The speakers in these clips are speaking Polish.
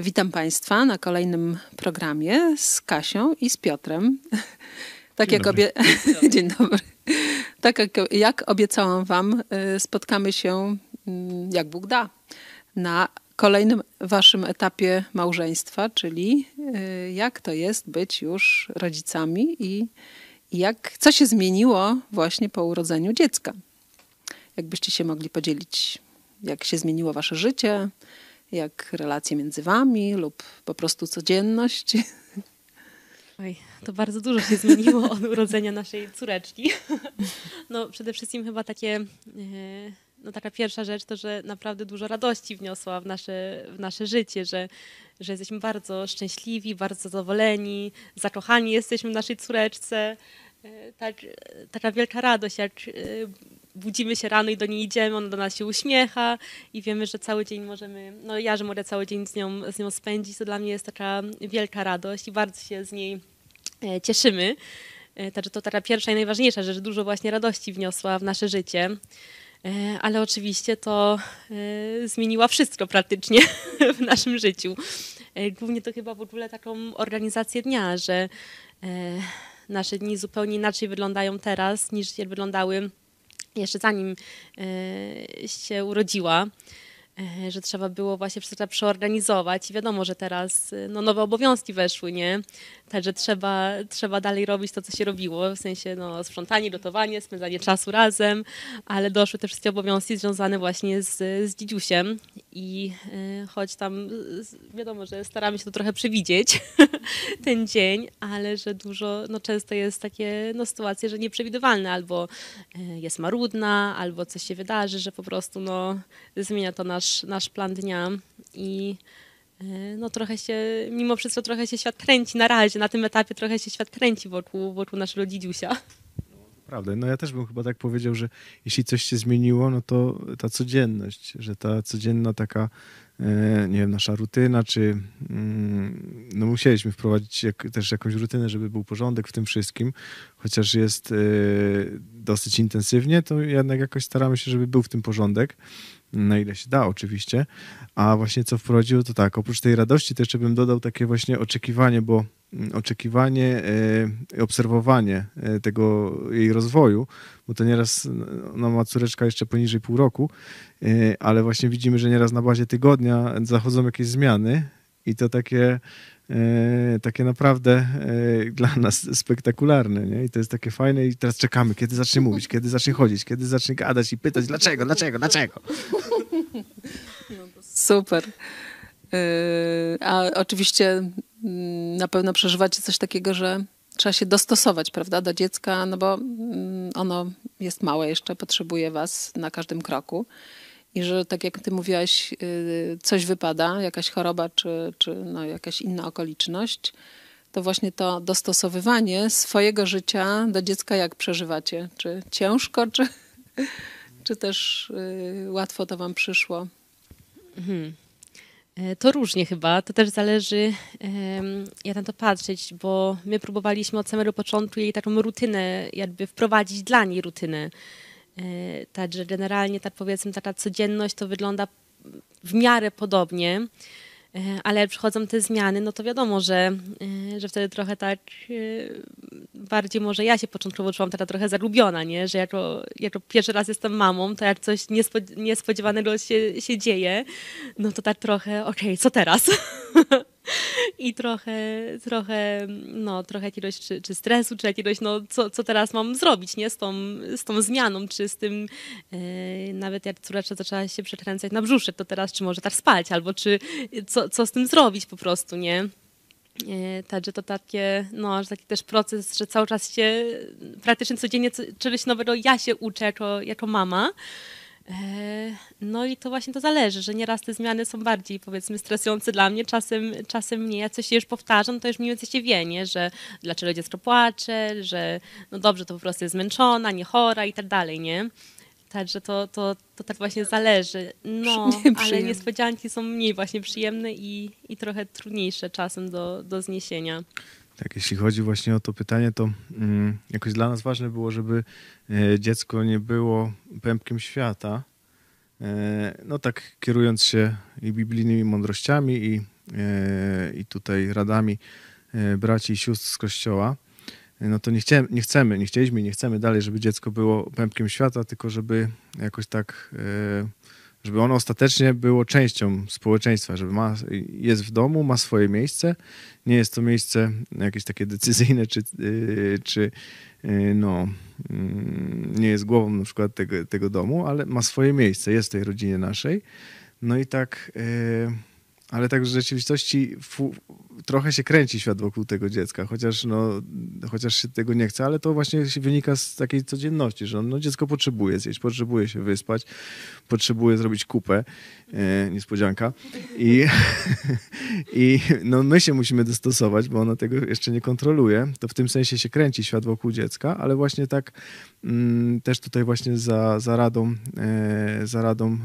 Witam Państwa na kolejnym programie z Kasią i z Piotrem. Tak Dzień jak, dobry. obie... Dzień dobry. tak jak, jak obiecałam Wam, y, spotkamy się, mm, jak Bóg da, na kolejnym Waszym etapie małżeństwa, czyli y, jak to jest być już rodzicami i i jak, co się zmieniło właśnie po urodzeniu dziecka. Jakbyście się mogli podzielić, jak się zmieniło Wasze życie, jak relacje między Wami lub po prostu codzienność. Oj, to bardzo dużo się zmieniło od urodzenia naszej córeczki. No przede wszystkim chyba takie, e, no taka pierwsza rzecz to, że naprawdę dużo radości wniosła w nasze, w nasze życie, że, że jesteśmy bardzo szczęśliwi, bardzo zadowoleni, zakochani jesteśmy w naszej córeczce. E, Tak, taka wielka radość, jak e, budzimy się rano i do niej idziemy, ona do nas się uśmiecha i wiemy, że cały dzień możemy, no ja, że mogę cały dzień z nią, z nią spędzić, to dla mnie jest taka wielka radość i bardzo się z niej e, cieszymy. E, Także to taka pierwsza i najważniejsza rzecz, dużo właśnie radości wniosła w nasze życie. E, Ale oczywiście to zmieniła wszystko praktycznie w naszym życiu. Głównie to chyba w ogóle taką organizację dnia, że nasze dni zupełnie inaczej wyglądają teraz niż wyglądały jeszcze zanim e, się urodziła, że trzeba było właśnie wszystko przeorganizować. I wiadomo, że teraz e, no, nowe obowiązki weszły, nie? Także trzeba, trzeba dalej robić to, co się robiło, w sensie no, sprzątanie, gotowanie, spędzanie czasu razem, ale doszły te wszystkie obowiązki związane właśnie z, z dzidziusiem. I e, choć tam e, wiadomo, że staramy się to trochę przewidzieć, ten dzień, ale że dużo, no często jest takie no, sytuacje, że nieprzewidywalne, albo e, jest marudna, albo coś się wydarzy, że po prostu no, zmienia to nasz, nasz plan dnia i e, no trochę się, mimo wszystko trochę się świat kręci na razie, na tym etapie trochę się świat kręci wokół, wokół naszego dzidziusia. Prawda. No ja też bym chyba tak powiedział, że jeśli coś się zmieniło, no to ta codzienność, że ta codzienna taka, e, nie wiem, nasza rutyna, czy mm, no musieliśmy wprowadzić też jakąś rutynę, żeby był porządek w tym wszystkim, chociaż jest e, dosyć intensywnie, to jednak jakoś staramy się, żeby był w tym porządek, na ile się da oczywiście, a właśnie co wprowadziło, to tak, oprócz tej radości jeszcze bym dodał takie właśnie oczekiwanie, bo mm, oczekiwanie e, i obserwowanie e, tego jej rozwoju, bo to nieraz, no ma córeczka jeszcze poniżej pół roku, e, ale właśnie widzimy, że nieraz na bazie tygodnia zachodzą jakieś zmiany i to takie, takie naprawdę e, dla nas spektakularne, nie? I to jest takie fajne i teraz czekamy, kiedy zacznie mówić, kiedy zacznie chodzić, kiedy zacznie gadać i pytać dlaczego, dlaczego, dlaczego. Super. Yy, A oczywiście mm, na pewno przeżywacie coś takiego, że trzeba się dostosować, prawda, do dziecka, no bo mm, ono jest małe jeszcze, potrzebuje was na każdym kroku. I że tak jak ty mówiłaś, yy, coś wypada, jakaś choroba czy, czy no, jakaś inna okoliczność, to właśnie to dostosowywanie swojego życia do dziecka jak przeżywacie? Czy ciężko, czy, czy też yy, łatwo to wam przyszło? Mhm. E, To różnie chyba, to też zależy jak na to patrzeć, bo my próbowaliśmy od samego początku jej taką rutynę, jakby wprowadzić dla niej rutynę. E, Także generalnie tak powiedzmy taka codzienność to wygląda w miarę podobnie, e, ale jak przychodzą te zmiany, no to wiadomo, że, e, że wtedy trochę tak bardziej może ja się początkowo czułam taka trochę zagubiona, nie? że jako, jako pierwszy raz jestem mamą, to jak coś niespod- niespodziewanego się, się dzieje, no to tak trochę, okej, co teraz? I trochę, trochę, no, trochę jakiegoś czy, czy stresu, czy jakiegoś, no, co, co teraz mam zrobić, nie? Z tą, z tą zmianą, czy z tym, e, nawet jak córeczka zaczęła się przekręcać na brzuszek, to teraz czy może tak spać, albo czy co, co z tym zrobić po prostu, nie? E, Także to takie, no, że taki też proces, że cały czas się praktycznie codziennie co- czegoś nowego ja się uczę jako, jako mama. E, No i to właśnie to zależy, że nieraz te zmiany są bardziej powiedzmy stresujące dla mnie, czasem, czasem nie. Jak coś już powtarzam, to już mniej więcej się wie, nie? że dlaczego dziecko płacze, że no dobrze, to po prostu jest zmęczona, nie chora i tak dalej, nie? Także to, to, to tak właśnie zależy. No, ale Nieprzyjemne. niespodzianki są mniej właśnie przyjemne i, i trochę trudniejsze czasem do, do zniesienia. Tak, jeśli chodzi właśnie o to pytanie, to mm, jakoś dla nas ważne było, żeby e, dziecko nie było pępkiem świata. E, no tak kierując się i biblijnymi mądrościami i i tutaj radami braci i sióstr z kościoła, no to nie, chciałem, nie chcemy, nie chcieliśmy nie chcemy dalej, żeby dziecko było pępkiem świata, tylko żeby jakoś tak, żeby ono ostatecznie było częścią społeczeństwa, żeby ma, jest w domu, ma swoje miejsce. Nie jest to miejsce jakieś takie decyzyjne, czy, czy no, mm, nie jest głową na przykład tego, tego domu, ale ma swoje miejsce, jest w tej rodzinie naszej. No i tak, ale tak w rzeczywistości trochę się kręci świat wokół tego dziecka, chociaż, no, chociaż się tego nie chce, ale to właśnie wynika z takiej codzienności, że no, dziecko potrzebuje zjeść, potrzebuje się wyspać, potrzebuje zrobić kupę, e, niespodzianka. I, i no, my się musimy dostosować, bo ona tego jeszcze nie kontroluje, to w tym sensie się kręci świat wokół dziecka, ale właśnie tak mm, też tutaj właśnie za, za radą, e, za radą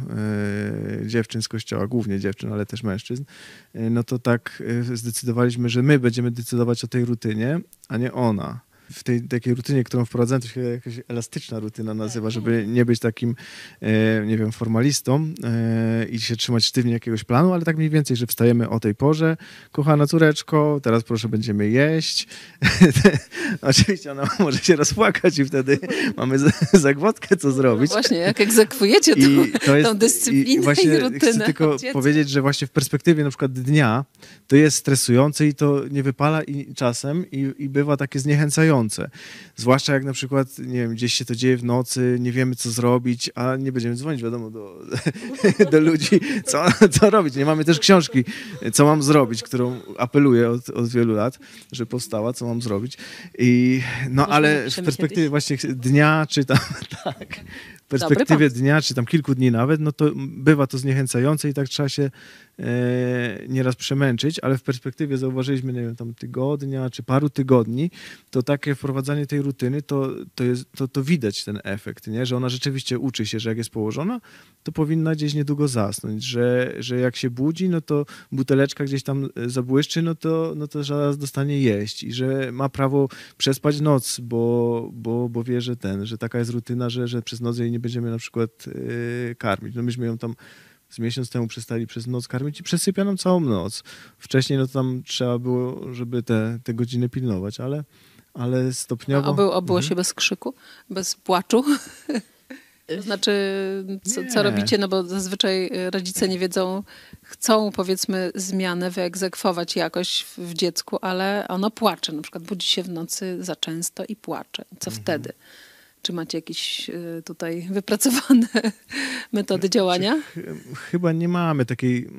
e, dziewczyn z kościoła, głównie dziewczyn, ale też mężczyzn, e, no to tak e, zdecydowaliśmy, że my będziemy decydować o tej rutynie, a nie ona w tej takiej rutynie, którą wprowadzałem, to się jakaś elastyczna rutyna nazywa, żeby nie być takim, e, nie wiem, formalistą e, i się trzymać sztywnie jakiegoś planu, ale tak mniej więcej, że wstajemy o tej porze, kochana córeczko, teraz proszę będziemy jeść. Oczywiście ona może się rozpłakać i wtedy mamy zagwodkę, co zrobić. No właśnie, jak egzekwujecie tą, to jest, tą dyscyplinę i, właśnie i rutynę. Chcę tylko powiedzieć, że właśnie w perspektywie na przykład dnia to jest stresujące i to nie wypala i czasem i, i bywa takie zniechęcające Zwłaszcza jak na przykład, nie wiem, gdzieś się to dzieje w nocy, nie wiemy co zrobić, a nie będziemy dzwonić, wiadomo, do, do ludzi, co, co robić. Nie mamy też książki, co mam zrobić, którą apeluję od, od wielu lat, że powstała, co mam zrobić. I, no ale w perspektywie właśnie dnia, czy tam, tak, w perspektywie dnia, czy tam kilku dni nawet, no to bywa to zniechęcające i tak trzeba się E, nieraz przemęczyć, ale w perspektywie zauważyliśmy, nie wiem, tam tygodnia czy paru tygodni, to takie wprowadzanie tej rutyny, to, to, jest, to, to widać ten efekt, nie? że ona rzeczywiście uczy się, że jak jest położona, to powinna gdzieś niedługo zasnąć, że, że jak się budzi, no to buteleczka gdzieś tam zabłyszczy, no to, no to zaraz dostanie jeść i że ma prawo przespać noc, bo, bo, bo wie, że ten, że taka jest rutyna, że, że przez noc jej nie będziemy na przykład yy, karmić. No myśmy ją tam z miesiąc temu przestali przez noc karmić i przesypiano całą noc. Wcześniej no tam trzeba było, żeby te, te godziny pilnować, ale, ale stopniowo... A obyło, obyło mhm. się bez krzyku, bez płaczu? To znaczy, co, co, robicie? No bo zazwyczaj rodzice nie wiedzą, chcą powiedzmy zmianę wyegzekwować jakoś w, w dziecku, ale ono płacze. Na przykład budzi się w nocy za często i płacze. Co mhm. wtedy? Czy macie jakieś e, tutaj wypracowane metody działania? Chyba nie mamy takiej,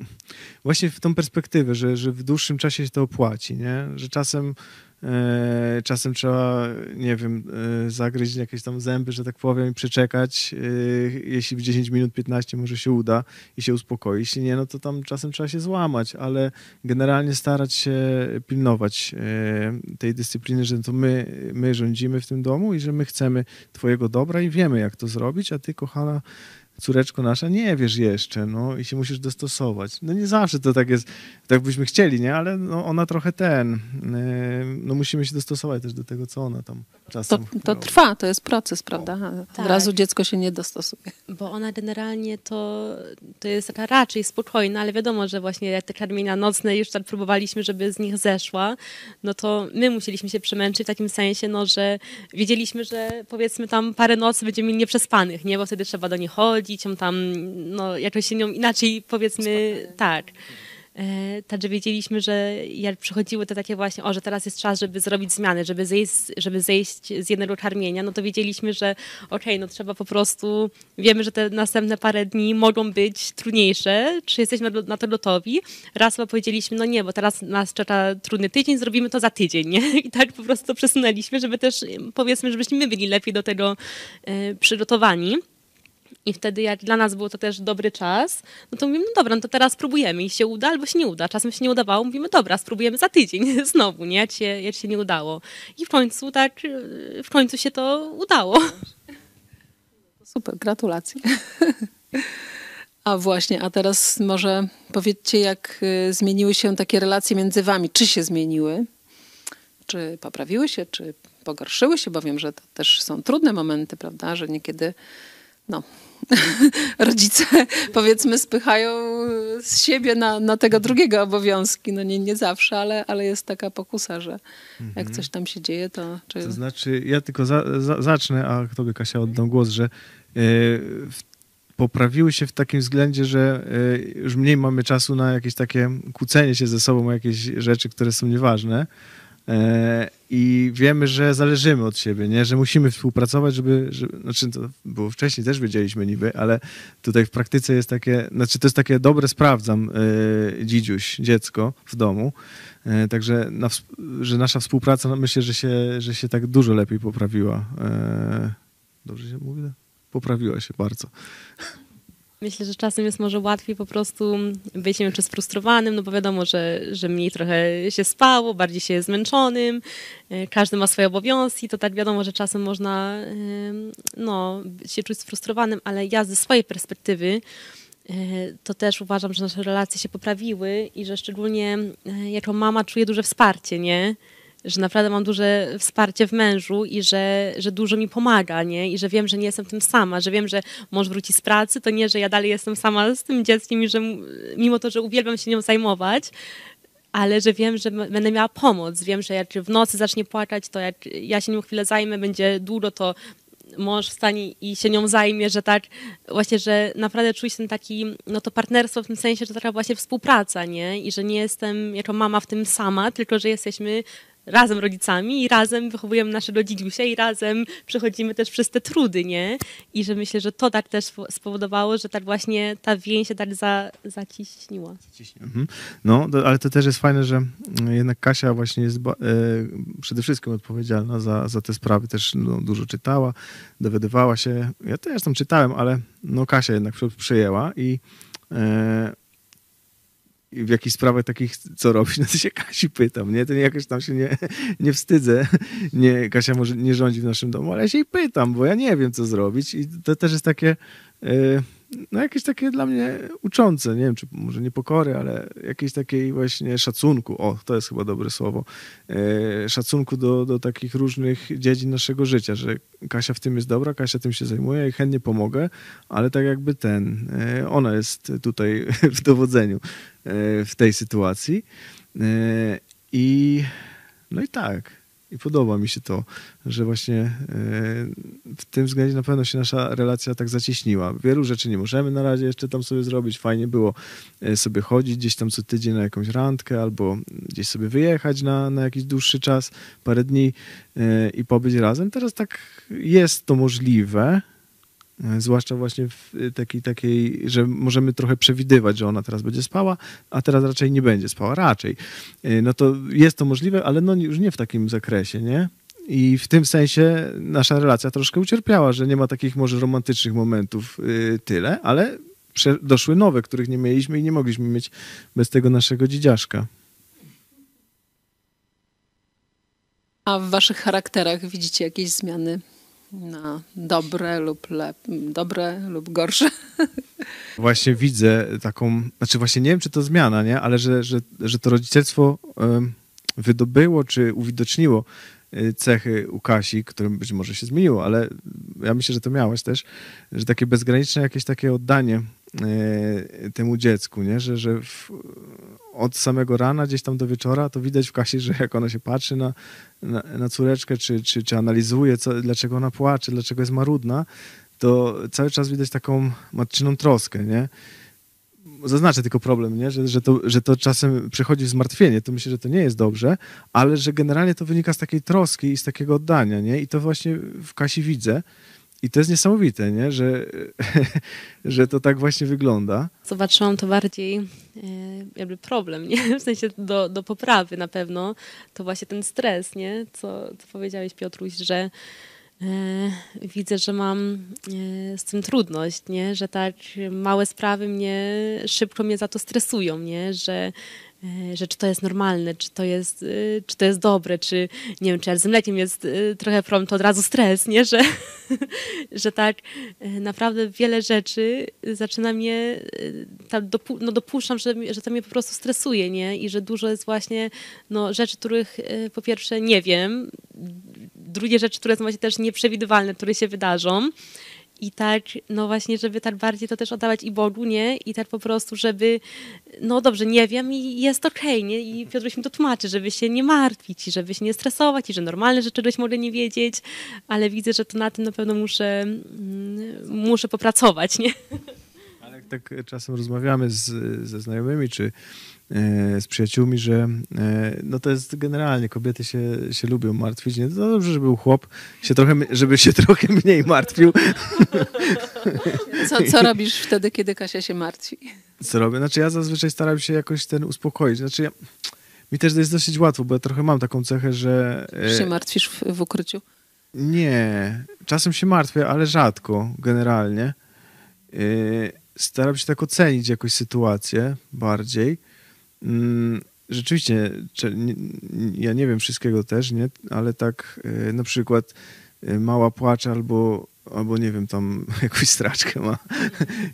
właśnie w tą perspektywę, że, że w dłuższym czasie się to opłaci, nie? że czasem czasem trzeba, nie wiem, e, zagryźć jakieś tam zęby, że tak powiem, i przeczekać. E, jeśli w 10 minut, 15 może się uda i się uspokoi. Jeśli nie, no to tam czasem trzeba się złamać, ale generalnie starać się pilnować tej dyscypliny, że to my, my rządzimy w tym domu i że my chcemy Twojego dobra i wiemy, jak to zrobić, a Ty, kochana, córeczko nasza, nie wiesz jeszcze, no i się musisz dostosować. No nie zawsze to tak jest, tak byśmy chcieli, nie? Ale no, ona trochę ten, yy, no musimy się dostosować też do tego, co ona tam czasem... To, to trwa, to jest proces, prawda? Tak. Od razu dziecko się nie dostosuje. Bo ona generalnie to, to jest taka raczej spokojna, ale wiadomo, że właśnie te karmienia nocne już tak próbowaliśmy, żeby z nich zeszła, no to my musieliśmy się przemęczyć w takim sensie, no, że wiedzieliśmy, że powiedzmy tam parę nocy będziemy mieli nieprzespanych, nie? Bo wtedy trzeba do niej chodzić, ją tam, no jakoś się nią inaczej powiedzmy, Spokojnie. tak. E, także wiedzieliśmy, że jak przychodziły te takie właśnie, o, że teraz jest czas, żeby zrobić zmiany, żeby zejść, żeby zejść z jednego karmienia, no to wiedzieliśmy, że okej, okay, no trzeba po prostu, wiemy, że te następne parę dni mogą być trudniejsze, czy jesteśmy na to gotowi. Raz chyba powiedzieliśmy, no nie, bo teraz nas czeka trudny tydzień, zrobimy to za tydzień, nie? I tak po prostu przesunęliśmy, żeby też, powiedzmy, żebyśmy my byli lepiej do tego e, przygotowani. I wtedy jak dla nas był to też dobry czas, no to mówimy, no dobra, no to teraz spróbujemy i się uda albo się nie uda. Czasem się nie udawało, mówimy, dobra, spróbujemy za tydzień znowu, nie? Jak się, jak się nie udało. I w końcu tak, w końcu się to udało. Super, gratulacje. A właśnie, a teraz może powiedzcie, jak y, zmieniły się takie relacje między wami? Czy się zmieniły? Czy poprawiły się, czy pogorszyły się? Bo wiem, że to też są trudne momenty, prawda? Że niekiedy no, rodzice powiedzmy spychają z siebie na, na tego drugiego obowiązki. No nie, nie zawsze, ale, ale jest taka pokusa, że jak Mhm. coś tam się dzieje, to... Czy... To znaczy, ja tylko za, za, zacznę, a tobie Kasia oddam głos, że w, poprawiły się w takim względzie, że e, już mniej mamy czasu na jakieś takie kłócenie się ze sobą o jakieś rzeczy, które są nieważne. E, I wiemy, że zależymy od siebie, nie? że musimy współpracować, żeby, żeby. Znaczy, to było wcześniej też wiedzieliśmy niby, ale tutaj w praktyce jest takie. Znaczy, to jest takie dobre, sprawdzam, e, dzidziuś, dziecko w domu. E, Także na, że nasza współpraca, no myślę, że się, że się tak dużo lepiej poprawiła. E, Dobrze się mówi? Poprawiła się bardzo. Myślę, że czasem jest może łatwiej po prostu być czy sfrustrowanym, no bo wiadomo, że, że mniej trochę się spało, bardziej się zmęczonym, e, każdy ma swoje obowiązki, to tak wiadomo, że czasem można no, się czuć sfrustrowanym, ale ja ze swojej perspektywy e, to też uważam, że nasze relacje się poprawiły i że szczególnie e, jako mama czuję duże wsparcie, nie? Że naprawdę mam duże wsparcie w mężu i że, że dużo mi pomaga, nie? I że wiem, że nie jestem tym sama, że wiem, że mąż wróci z pracy, to nie, że ja dalej jestem sama z tym dzieckiem i że mimo to, że uwielbiam się nią zajmować, ale że wiem, że będę miała pomoc. Wiem, że jak w nocy zacznie płakać, to jak ja się nią chwilę zajmę, będzie długo, to mąż wstanie i się nią zajmie, że tak właśnie, że naprawdę czuć ten taki, no to partnerstwo w tym sensie, że taka właśnie współpraca, nie? I że nie jestem jako mama w tym sama, tylko że jesteśmy razem rodzicami i razem wychowujemy naszego dzidziusia i razem przechodzimy też przez te trudy, nie? I że myślę, że to tak też spo- spowodowało, że tak właśnie ta więź się tak za, zaciśniła. Mhm. No, to, ale to też jest fajne, że mm, jednak Kasia właśnie jest ba- e, przede wszystkim odpowiedzialna za, za te sprawy. Też no, dużo czytała, dowiadywała się. Ja też tam czytałem, ale no, Kasia jednak przejęła i, e, w jakichś sprawach takich, co robić, no to się Kasi pytam, nie? To jakoś tam się nie, nie wstydzę. Nie, Kasia może nie rządzi w naszym domu, ale ja się jej pytam, bo ja nie wiem, co zrobić i to też jest takie... e, no jakieś takie dla mnie uczące, nie wiem, czy może nie pokory, ale jakiejś takiej właśnie szacunku, o, to jest chyba dobre słowo, e, szacunku do, do takich różnych dziedzin naszego życia, że Kasia w tym jest dobra, Kasia tym się zajmuje i chętnie pomogę, ale tak jakby ten, e, ona jest tutaj w dowodzeniu e, w tej sytuacji. I no i tak, i podoba mi się to, że właśnie e, w tym względzie na pewno się nasza relacja tak zacieśniła. Wielu rzeczy nie możemy na razie jeszcze tam sobie zrobić. Fajnie było e, sobie chodzić gdzieś tam co tydzień na jakąś randkę albo gdzieś sobie wyjechać na, na jakiś dłuższy czas, parę dni e, i pobyć razem. Teraz tak jest to możliwe, zwłaszcza właśnie w takiej, takiej, że możemy trochę przewidywać, że ona teraz będzie spała, a teraz raczej nie będzie spała, raczej. E, No to jest to możliwe, ale no już nie w takim zakresie, nie? I w tym sensie nasza relacja troszkę ucierpiała, że nie ma takich może romantycznych momentów tyle, ale doszły nowe, których nie mieliśmy i nie mogliśmy mieć bez tego naszego dzidziaszka. A w waszych charakterach widzicie jakieś zmiany na dobre lub lep, dobre lub gorsze? Właśnie widzę taką, znaczy właśnie nie wiem, czy to zmiana, nie? Ale że, że, że to rodzicielstwo wydobyło, czy uwidoczniło y, cechy u Kasi, które być może się zmieniło, ale ja myślę, że to miałeś też, że takie bezgraniczne jakieś takie oddanie temu dziecku, nie? Że, że w, od samego rana gdzieś tam do wieczora to widać w Kasi, że jak ona się patrzy na, na, na córeczkę, czy, czy, czy analizuje, co, dlaczego ona płacze, dlaczego jest marudna, to cały czas widać taką matczyną troskę, nie? Zaznaczę tylko problem, nie? Że, że, to, że to czasem przychodzi w zmartwienie, to myślę, że to nie jest dobrze, ale że generalnie to wynika z takiej troski i z takiego oddania, nie? I to właśnie w Kasi widzę. I to jest niesamowite, nie? Że, że to tak właśnie wygląda. Zobaczyłam to bardziej e, jakby problem, nie? W sensie do, do poprawy na pewno. To właśnie ten stres, nie? Co, co powiedziałeś Piotruś, że e, widzę, że mam e, z tym trudność, nie? Że tak małe sprawy mnie szybko mnie za to stresują, nie? Że że czy to jest normalne, czy to jest, e, czy to jest dobre, czy nie wiem, czy jak z mlekiem jest e, trochę problem, to od razu stres, nie? Że, że tak e, naprawdę wiele rzeczy zaczyna mnie, e, dopu, no dopuszczam, że, że to mnie po prostu stresuje, nie? I że dużo jest właśnie no, rzeczy, których e, po pierwsze nie wiem, drugie rzeczy, które są właśnie też nieprzewidywalne, które się wydarzą. I tak, no właśnie, żeby tak bardziej to też oddawać i Bogu, nie? I tak po prostu, żeby, no dobrze, nie wiem i jest okej, okay, nie? I Piotruś mi to tłumaczy, żeby się nie martwić i żeby się nie stresować i że normalne, że czegoś mogę nie wiedzieć, ale widzę, że to na tym na pewno muszę, mm, muszę popracować, nie? Ale jak tak czasem rozmawiamy z, ze znajomymi, czy z przyjaciółmi, że e, no to jest generalnie, kobiety się, się lubią martwić. Nie? To dobrze, żeby był chłop, się trochę, żeby się trochę mniej martwił. Co, co robisz wtedy, kiedy Kasia się martwi? Co robię? Znaczy ja zazwyczaj staram się jakoś ten uspokoić. Znaczy ja, mi też to jest dosyć łatwo, bo ja trochę mam taką cechę, że... E, się martwisz w, w ukryciu? Nie. Czasem się martwię, ale rzadko, generalnie. Staram się tak ocenić jakoś sytuację bardziej rzeczywiście, ja nie wiem wszystkiego też, nie? ale tak e, na przykład e, mała płacz albo albo nie wiem, tam jakąś straczkę ma.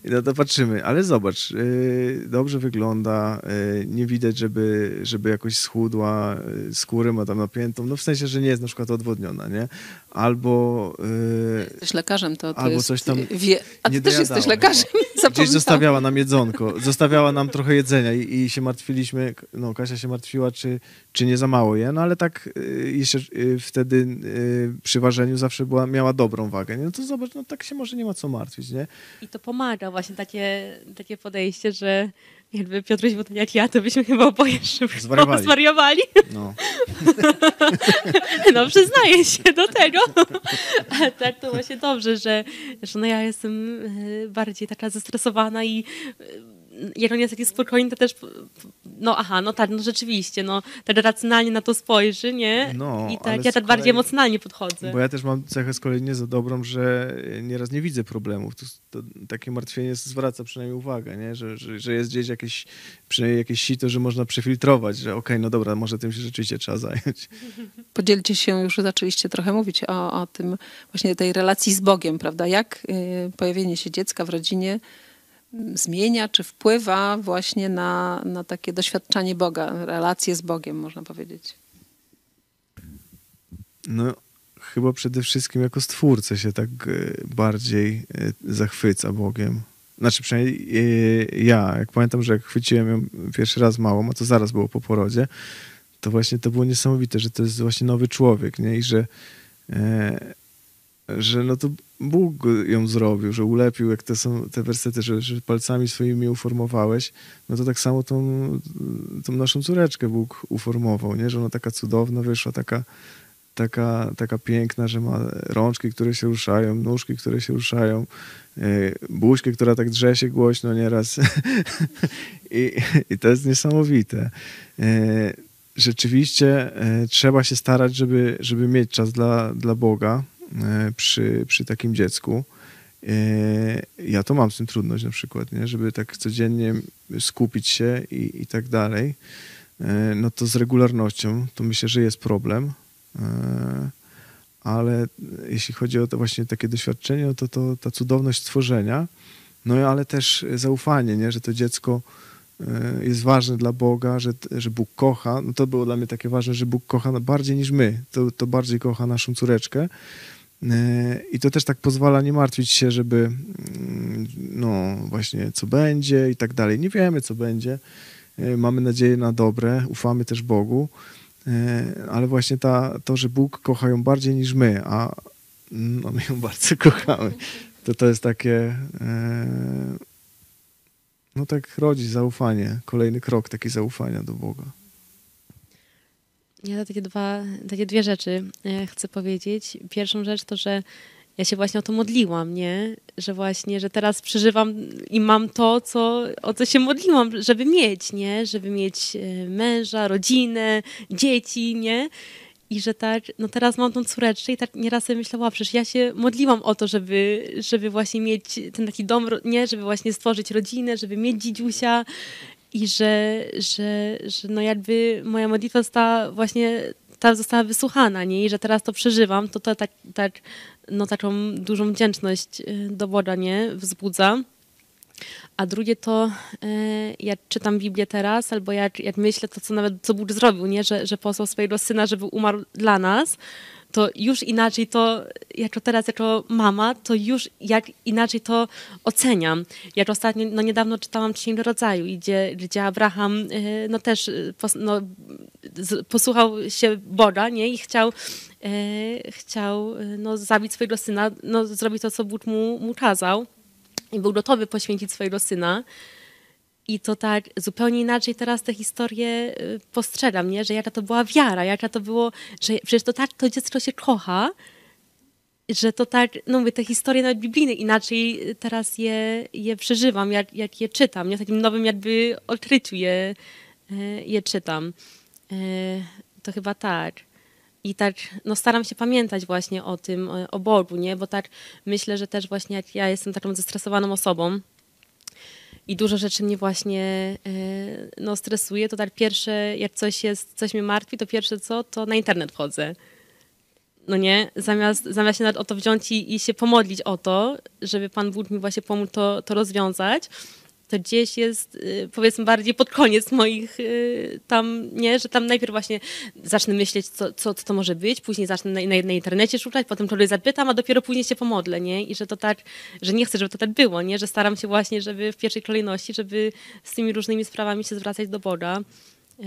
I na to patrzymy. Ale zobacz, y, dobrze wygląda, nie widać, żeby, żeby jakoś schudła, skórę ma tam napiętą, no w sensie, że nie jest na przykład odwodniona, nie? Albo... Jesteś lekarzem, to, to albo jest, coś tam wie, A ty też jesteś lekarzem, Gdzieś zostawiała nam jedzonko, zostawiała nam trochę jedzenia i, i, się martwiliśmy, no Kasia się martwiła, czy, czy nie za mało je, no ale tak jeszcze wtedy przy ważeniu zawsze była, miała dobrą wagę, nie? No to zobacz, no tak się może nie ma co martwić, nie? I to pomaga właśnie takie, takie podejście, że jakby Piotruś był tak jak ja, to byśmy chyba oboje zwariowali. zwariowali. No. no przyznaję się do tego. Ale tak to właśnie dobrze, że, że no ja jestem e, bardziej taka zestresowana i jak on jest taki spokojny, to też no aha, no tak, no rzeczywiście, no tak racjonalnie na to spojrzy, nie? No, I tak, ja tak bardziej emocjonalnie podchodzę. Bo ja też mam cechę z kolei nie za dobrą, że nieraz nie widzę problemów. To, to takie martwienie zwraca przynajmniej uwagę, nie? Że, że, że, jest gdzieś jakieś, przynajmniej jakieś sito, że można przefiltrować, że okej, okay, no dobra, może tym się rzeczywiście trzeba zająć. Podzielcie się, już zaczęliście trochę mówić o, o tym, właśnie tej relacji z Bogiem, prawda? Jak y, pojawienie się dziecka w rodzinie zmienia, czy wpływa właśnie na, na takie doświadczanie Boga, relacje z Bogiem, można powiedzieć? No, chyba przede wszystkim jako stwórcę się tak e, bardziej e, zachwyca Bogiem. Znaczy przynajmniej e, ja, jak pamiętam, że jak chwyciłem ją pierwszy raz małą, a to zaraz było po porodzie, to właśnie to było niesamowite, że to jest właśnie nowy człowiek, nie? I że, że no to Bóg ją zrobił, że ulepił, jak te są te wersety, że, że palcami swoimi uformowałeś, no to tak samo tą, tą naszą córeczkę Bóg uformował, nie? że ona taka cudowna wyszła, taka, taka, taka piękna, że ma rączki, które się ruszają, nóżki, które się ruszają, yy, buźkę, która tak drze się głośno nieraz. I, I to jest niesamowite. Yy, rzeczywiście yy, trzeba się starać, żeby, żeby mieć czas dla, dla Boga, E, przy, przy takim dziecku. E, ja to mam z tym trudność na przykład, nie? żeby tak codziennie skupić się i, i tak dalej. E, no to z regularnością to myślę, że jest problem. Ale jeśli chodzi o to właśnie takie doświadczenie, no to, to ta cudowność stworzenia, no ale też zaufanie, nie? że to dziecko jest ważne dla Boga, że, że Bóg kocha. No to było dla mnie takie ważne, że Bóg kocha bardziej niż my. To, to bardziej kocha naszą córeczkę. I to też tak pozwala nie martwić się, żeby mm, no właśnie co będzie i tak dalej. Nie wiemy, co będzie. E, mamy nadzieję na dobre, ufamy też Bogu, e, ale właśnie ta, to, że Bóg kocha ją bardziej niż my, a no, my ją bardzo kochamy, to to jest takie no tak rodzi zaufanie, kolejny krok taki zaufania do Boga. Ja takie, dwa, takie dwie rzeczy e, chcę powiedzieć. Pierwszą rzecz to, że ja się właśnie o to modliłam, nie? Że właśnie, że teraz przeżywam i mam to, co, o co się modliłam, żeby mieć, nie? Żeby mieć e, męża, rodzinę, dzieci, nie? I że tak, no teraz mam tą córeczkę i tak nieraz sobie myślałam, przecież ja się modliłam o to, żeby, żeby właśnie mieć ten taki dom, nie? Żeby właśnie stworzyć rodzinę, żeby mieć dzidziusia, i że, że, że no jakby moja modlitwa została właśnie ta została wysłuchana, nie? I że teraz to przeżywam, to to tak, tak no taką dużą wdzięczność y, do Boga, nie? Wzbudza. A drugie to, e, jak czytam Biblię teraz, albo jak, jak myślę to, co nawet co Bóg zrobił, nie? Że, że posłał swojego Syna, żeby umarł dla nas, to już inaczej to, jako teraz jako mama, to już jak inaczej to oceniam. Jak ostatnio, no niedawno czytałam Księgę Rodzaju, gdzie, gdzie Abraham y, no też y, no, posłuchał się Boga nie? i chciał, y, chciał no, zabić swojego syna, no, zrobić to, co Bóg mu, mu kazał i był gotowy poświęcić swojego syna. I to tak zupełnie inaczej teraz te historie y, postrzegam, nie? że jaka to była wiara, jaka to było, że przecież to tak to dziecko się kocha, że to tak, no mówię, te historie nawet biblijne inaczej teraz je, je przeżywam, jak, jak je czytam, nie? W takim nowym jakby odkryciu je, y, je czytam. Y, to chyba tak. I tak, no staram się pamiętać właśnie o tym, o Bogu, nie? Bo tak myślę, że też właśnie jak ja jestem taką zestresowaną osobą, i dużo rzeczy mnie właśnie e, no, stresuje, to tak pierwsze, jak coś jest, coś mnie martwi, to pierwsze co, to na internet wchodzę. No nie, zamiast, zamiast się nawet o to wziąć i, i się pomodlić o to, żeby Pan Bóg mi właśnie pomógł to, to rozwiązać, to gdzieś jest y, powiedzmy bardziej pod koniec moich y, tam, nie, że tam najpierw właśnie zacznę myśleć, co, co, co to może być, później zacznę na, na, na internecie szukać, potem czegoś zapytam, a dopiero później się pomodlę, nie? I że to tak, że nie chcę, żeby to tak było, nie? Że staram się właśnie, żeby w pierwszej kolejności, żeby z tymi różnymi sprawami się zwracać do Boga y,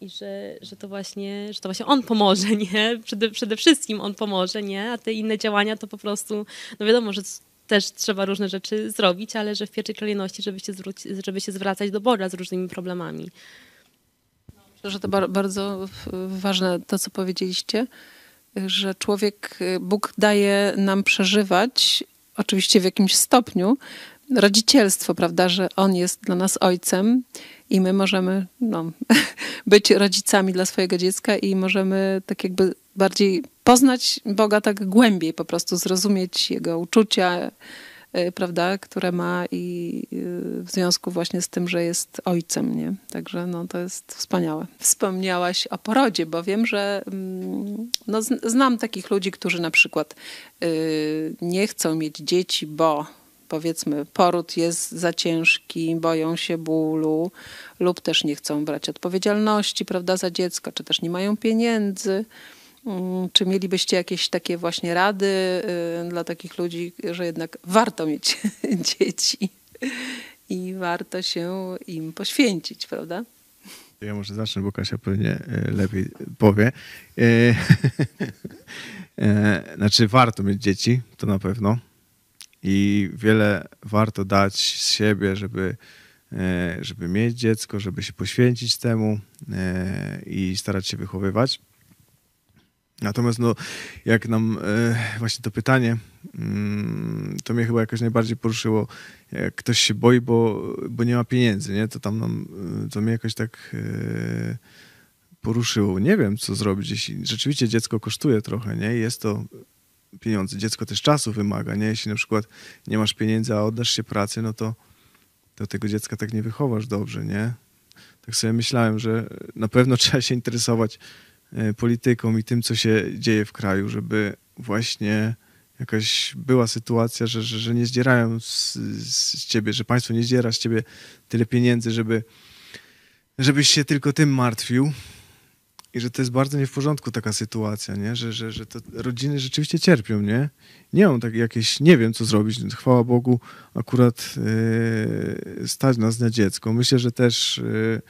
i że, że, to właśnie, że to właśnie on pomoże, nie? Przede, przede wszystkim on pomoże, nie? A te inne działania to po prostu, no wiadomo, że też trzeba różne rzeczy zrobić, ale że w pierwszej kolejności, żeby się, zwróci, żeby się zwracać do Boga z różnymi problemami. Myślę, że to bardzo ważne to, co powiedzieliście, że człowiek, Bóg daje nam przeżywać, oczywiście w jakimś stopniu, rodzicielstwo, prawda, że On jest dla nas ojcem i my możemy no, być rodzicami dla swojego dziecka i możemy tak jakby bardziej poznać Boga tak głębiej, po prostu zrozumieć Jego uczucia, y, prawda, które ma i y, w związku właśnie z tym, że jest ojcem, nie? Także no, to jest wspaniałe. Wspomniałaś o porodzie, bo wiem, że mm, no, znam takich ludzi, którzy na przykład y, nie chcą mieć dzieci, bo powiedzmy poród jest za ciężki, boją się bólu lub też nie chcą brać odpowiedzialności, prawda, za dziecko, czy też nie mają pieniędzy. Mm, czy mielibyście jakieś takie właśnie rady y, dla takich ludzi, że jednak warto mieć dzieci i warto się im poświęcić, prawda? Ja może zacznę, bo Kasia pewnie e, lepiej powie. E, znaczy, warto mieć dzieci, to na pewno. I wiele warto dać z siebie, żeby, żeby mieć dziecko, żeby się poświęcić temu i starać się wychowywać. Natomiast no, jak nam e, właśnie to pytanie, mm, to mnie chyba jakoś najbardziej poruszyło, jak ktoś się boi, bo, bo nie ma pieniędzy, nie? To tam nam, e, to mnie jakoś tak e, poruszyło. Nie wiem, co zrobić, jeśli rzeczywiście dziecko kosztuje trochę, nie? Jest to pieniądze. Dziecko też czasu wymaga, nie? Jeśli na przykład nie masz pieniędzy, a oddasz się pracy, no to, to tego dziecka tak nie wychowasz dobrze, nie? Tak sobie myślałem, że na pewno trzeba się interesować polityką i tym, co się dzieje w kraju, żeby właśnie jakaś była sytuacja, że, że, że nie zdzierają z, z ciebie, że państwo nie zdziera z ciebie tyle pieniędzy, żeby, żebyś się tylko tym martwił. I że to jest bardzo nie w porządku taka sytuacja, nie? Że, że, że to rodziny rzeczywiście cierpią, nie? Nie mam tak jakieś, nie wiem co zrobić. Chwała Bogu, akurat yy, stać nas na dziecko. Myślę, że też yy,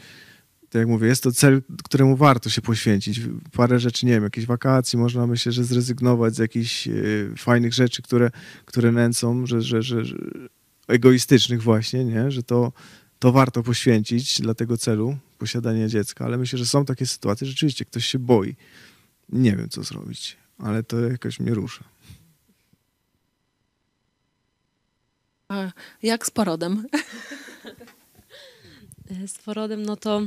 tak jak mówię, jest to cel, któremu warto się poświęcić. Parę rzeczy, nie wiem, jakieś wakacji, można myślę, że zrezygnować z jakichś y, fajnych rzeczy, które, które nęcą, że, że, że, że egoistycznych właśnie, nie? że to, to warto poświęcić dla tego celu, posiadania dziecka, ale myślę, że są takie sytuacje, rzeczywiście ktoś się boi. Nie wiem, co zrobić, ale to jakoś mnie rusza. A jak z porodem? Z porodem, no to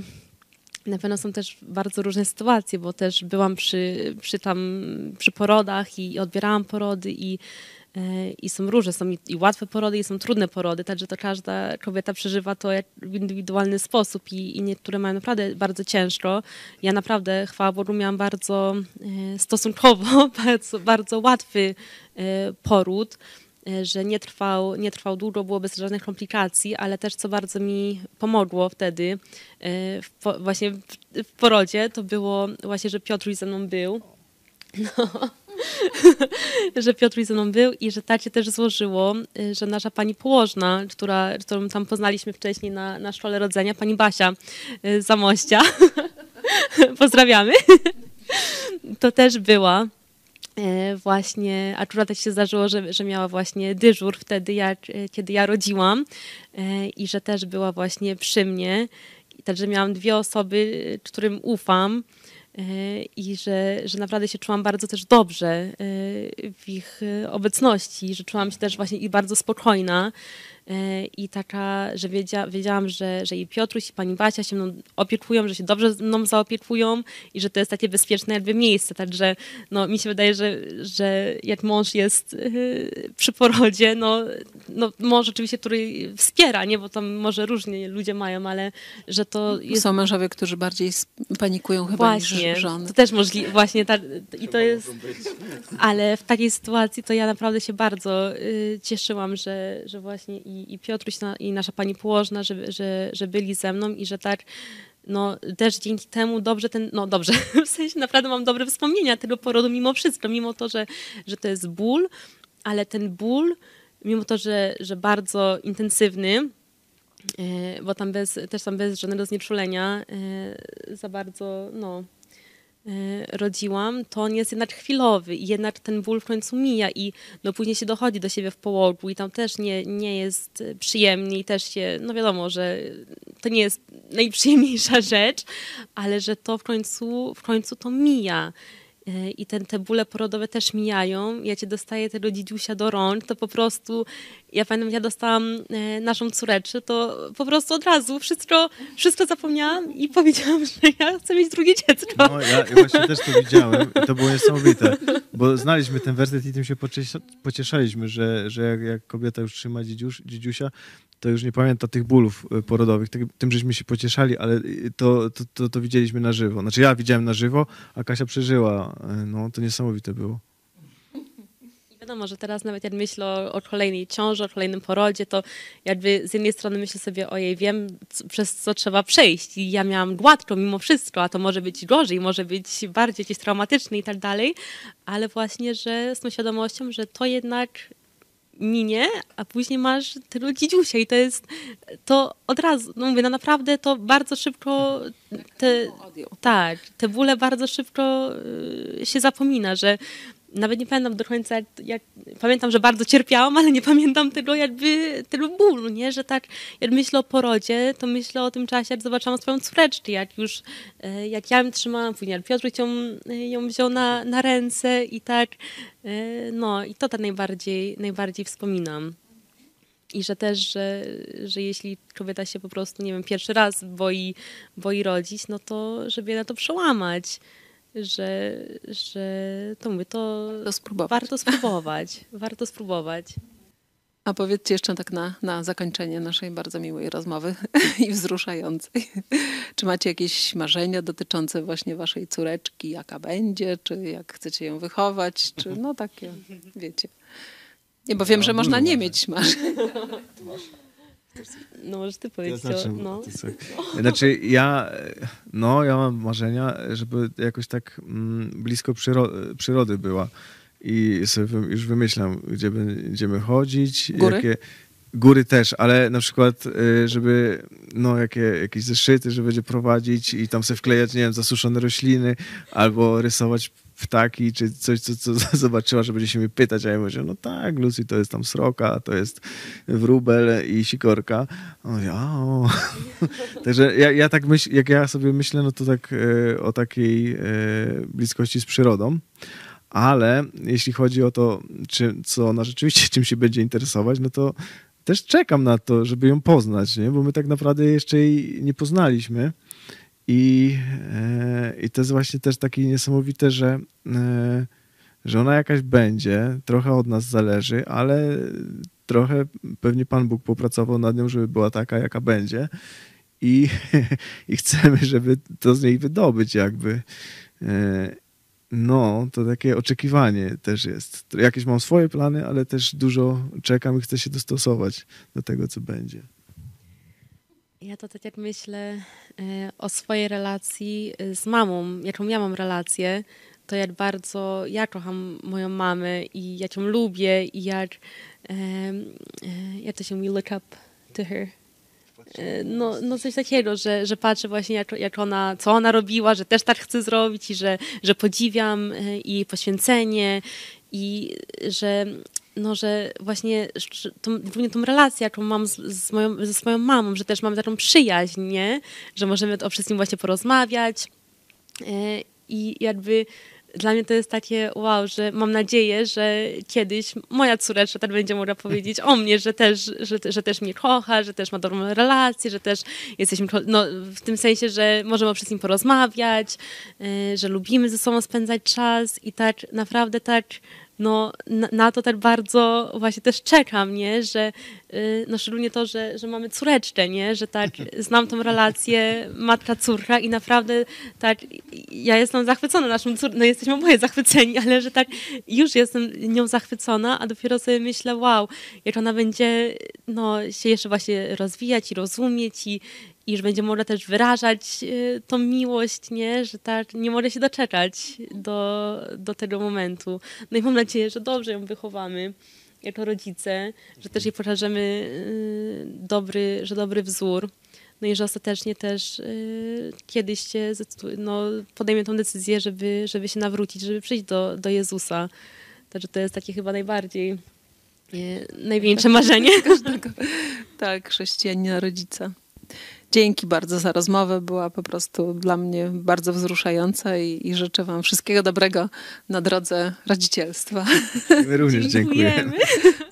na pewno są też bardzo różne sytuacje, bo też byłam przy, przy tam, przy porodach i odbierałam porody i, e, i są różne, są i, łatwe porody i są trudne porody, także to każda kobieta przeżywa to w indywidualny sposób i, i niektóre mają naprawdę bardzo ciężko. Ja naprawdę, chwała Bogu, miałam bardzo e, stosunkowo, bardzo, bardzo łatwy e, poród. E, że nie trwał, nie trwał długo, było bez żadnych komplikacji, ale też co bardzo mi pomogło wtedy, e, w, właśnie w, porodzie, to było właśnie, że Piotruś ze mną był. No. że Piotruś ze mną był i że tak się też złożyło, y, że nasza pani położna, która, którą tam poznaliśmy wcześniej na, na szkole rodzenia, pani Basia Zamościa, pozdrawiamy, to też była e, właśnie, akurat tak się zdarzyło, że, że miała właśnie dyżur wtedy, jak, e, kiedy ja rodziłam e, i że też była właśnie przy mnie. Także miałam dwie osoby, którym ufam i że, że naprawdę się czułam bardzo też dobrze w ich obecności, że czułam się też właśnie i bardzo spokojna i taka, że wiedzia, wiedziałam, że, że i Piotruś i pani Basia się mną opiekują, że się dobrze mną zaopiekują i że to jest takie bezpieczne jakby miejsce, także no, mi się wydaje, że, że jak mąż jest yy, przy porodzie, no, no mąż oczywiście, który wspiera, nie, bo tam może różnie ludzie mają, ale że to jest... Są mężowie, którzy bardziej panikują chyba właśnie, niż żony. to też możliwe, właśnie ta, i to jest... Ale w takiej sytuacji to ja naprawdę się bardzo yy, cieszyłam, że, że właśnie i i, Piotruś na, i nasza pani położna, że, że, że byli ze mną i że tak no też dzięki temu dobrze ten, no dobrze, w sensie naprawdę mam dobre wspomnienia tego porodu mimo wszystko, mimo to, że, że to jest ból, ale ten ból, mimo to, że, że bardzo intensywny, e, bo tam bez, też tam bez żadnego znieczulenia e, za bardzo, no rodziłam, to on jest jednak chwilowy i jednak ten ból w końcu mija i no później się dochodzi do siebie w połogu i tam też nie, nie jest przyjemnie i też się, no wiadomo, że to nie jest najprzyjemniejsza rzecz, ale że to w końcu, w końcu to mija i ten, te bóle porodowe też mijają. Ja cię dostaję tego dzidziusia do rąk, to po prostu, ja pamiętam, ja dostałam e, naszą córeczkę, to po prostu od razu wszystko, wszystko zapomniałam i powiedziałam, że ja chcę mieć drugie dziecko. No, ja, właśnie też to widziałem i to było niesamowite, bo znaliśmy ten werset i tym się pocieszaliśmy, że, że jak, jak kobieta już trzyma dzidziuś, dzidziusia, to już nie pamięta tych bólów y, porodowych. Tym, żeśmy się pocieszali, ale y, to, to, to, to, widzieliśmy na żywo. Znaczy ja widziałem na żywo, a Kasia przeżyła. No, to niesamowite było. Wiadomo, że teraz nawet jak myślę o, o, kolejnej ciąży, o kolejnym porodzie, to jakby z jednej strony myślę sobie, ojej, wiem, co, przez co trzeba przejść. I ja miałam gładko mimo wszystko, a to może być gorzej, może być bardziej gdzieś traumatyczne i tak dalej, ale właśnie, że z tą świadomością, że to jednak minie, a później masz tego dzidziusia i to jest to od razu, no mówię, no naprawdę to bardzo szybko te, tak, te bóle bardzo szybko y, się zapomina, że nawet nie pamiętam do końca, jak, jak, pamiętam, że bardzo cierpiałam, ale nie pamiętam tego jakby, tego bólu, nie? Że tak, jak myślę o porodzie, to myślę o tym czasie, jak zobaczyłam swoją córeczkę, jak już, e, jak ja ją trzymałam, później Piotr ją, ją wziął na, na ręce i tak, e, no i to tak najbardziej, najbardziej wspominam. I że też, że, że jeśli kobieta się po prostu, nie wiem, pierwszy raz boi, boi rodzić, no to żeby na to przełamać że, że to mówię, to, to spróbować. warto spróbować. warto spróbować. A powiedzcie jeszcze tak na, na zakończenie naszej bardzo miłej rozmowy i wzruszającej. Czy macie jakieś marzenia dotyczące właśnie waszej córeczki, jaka będzie, czy jak chcecie ją wychować, czy no takie, wiecie. Nie, bo wiem, że można nie mieć marzeń. No możesz ty powiedzieć. Ja zacznę, no. Znaczy ja, no ja mam marzenia, żeby jakoś tak mm, blisko przyro przyrody była. I sobie już wymyślam, gdzie będziemy chodzić. Góry? Jakie, góry też, ale na przykład, y, żeby no, jakie, jakieś zeszyty, że będzie prowadzić i tam sobie wklejać, nie wiem, zasuszone rośliny albo rysować ptaki, czy coś, co, co zobaczyła, że będzie się mnie pytać, a ja mówię, no tak, Lucy, to jest tam sroka, to jest wróbel i sikorka. On mówi, o. Także ja, ja tak myśl, jak ja sobie myślę, no to tak e, o takiej e, bliskości z przyrodą. Ale jeśli chodzi o to, czy, co ona rzeczywiście czym się będzie interesować, no to też czekam na to, żeby ją poznać, nie? bo my tak naprawdę jeszcze jej nie poznaliśmy. I, e, I to jest właśnie też takie niesamowite, że, e, że ona jakaś będzie, trochę od nas zależy, ale trochę pewnie Pan Bóg popracował nad nią, żeby była taka, jaka będzie. I, i chcemy, żeby to z niej wydobyć, jakby. E, no, to takie oczekiwanie też jest. Jakieś mam swoje plany, ale też dużo czekam i chcę się dostosować do tego, co będzie. Ja to tak jak myślę e, o swojej relacji e, z mamą, jaką ja mam relację, to jak bardzo ja kocham moją mamę i jak ją lubię i jak, um, jak to się mówi, look up to her. E, no, no coś takiego, że, że patrzę właśnie jak, jak ona, co ona robiła, że też tak chcę zrobić i że, że podziwiam jej poświęcenie i że no, że właśnie tą, głównie tą relację, jaką mam z, z moją, ze swoją mamą, że też mamy taką przyjaźń, nie? że możemy o wszystkim właśnie porozmawiać i jakby dla mnie to jest takie wow, że mam nadzieję, że kiedyś moja córeczka tak będzie mogła powiedzieć o mnie, że też, że, że też mnie kocha, że też ma dobrą relację, że też jesteśmy, no, w tym sensie, że możemy o wszystkim porozmawiać, że lubimy ze sobą spędzać czas i tak naprawdę tak no, na, na, to tak bardzo właśnie też czekam, nie? że yy, no szczególnie to, że, że mamy córeczkę, nie? że tak znam tą relację matka-córka i naprawdę tak ja jestem zachwycona naszą córką, no jesteśmy oboje zachwyceni, ale że tak już jestem nią zachwycona, a dopiero sobie myślę, wow, jak ona będzie no, się jeszcze właśnie rozwijać i rozumieć i, i że będzie mogła też wyrażać y, tą miłość, nie? że tak nie może się doczekać do, do tego momentu. No i mam nadzieję, że dobrze ją wychowamy jako rodzice, że też jej pokażemy y, dobry, że dobry wzór. No i że ostatecznie też y, kiedyś się no, podejmie tą decyzję, żeby, żeby się nawrócić, żeby przyjść do, do Jezusa. Także to jest takie chyba najbardziej największe marzenie. Każdego, tak, chrześcijanina rodzica. Dzięki bardzo za rozmowę. Była po prostu dla mnie bardzo wzruszająca i, i życzę Wam wszystkiego dobrego na drodze rodzicielstwa. My również dziękujemy. dziękujemy.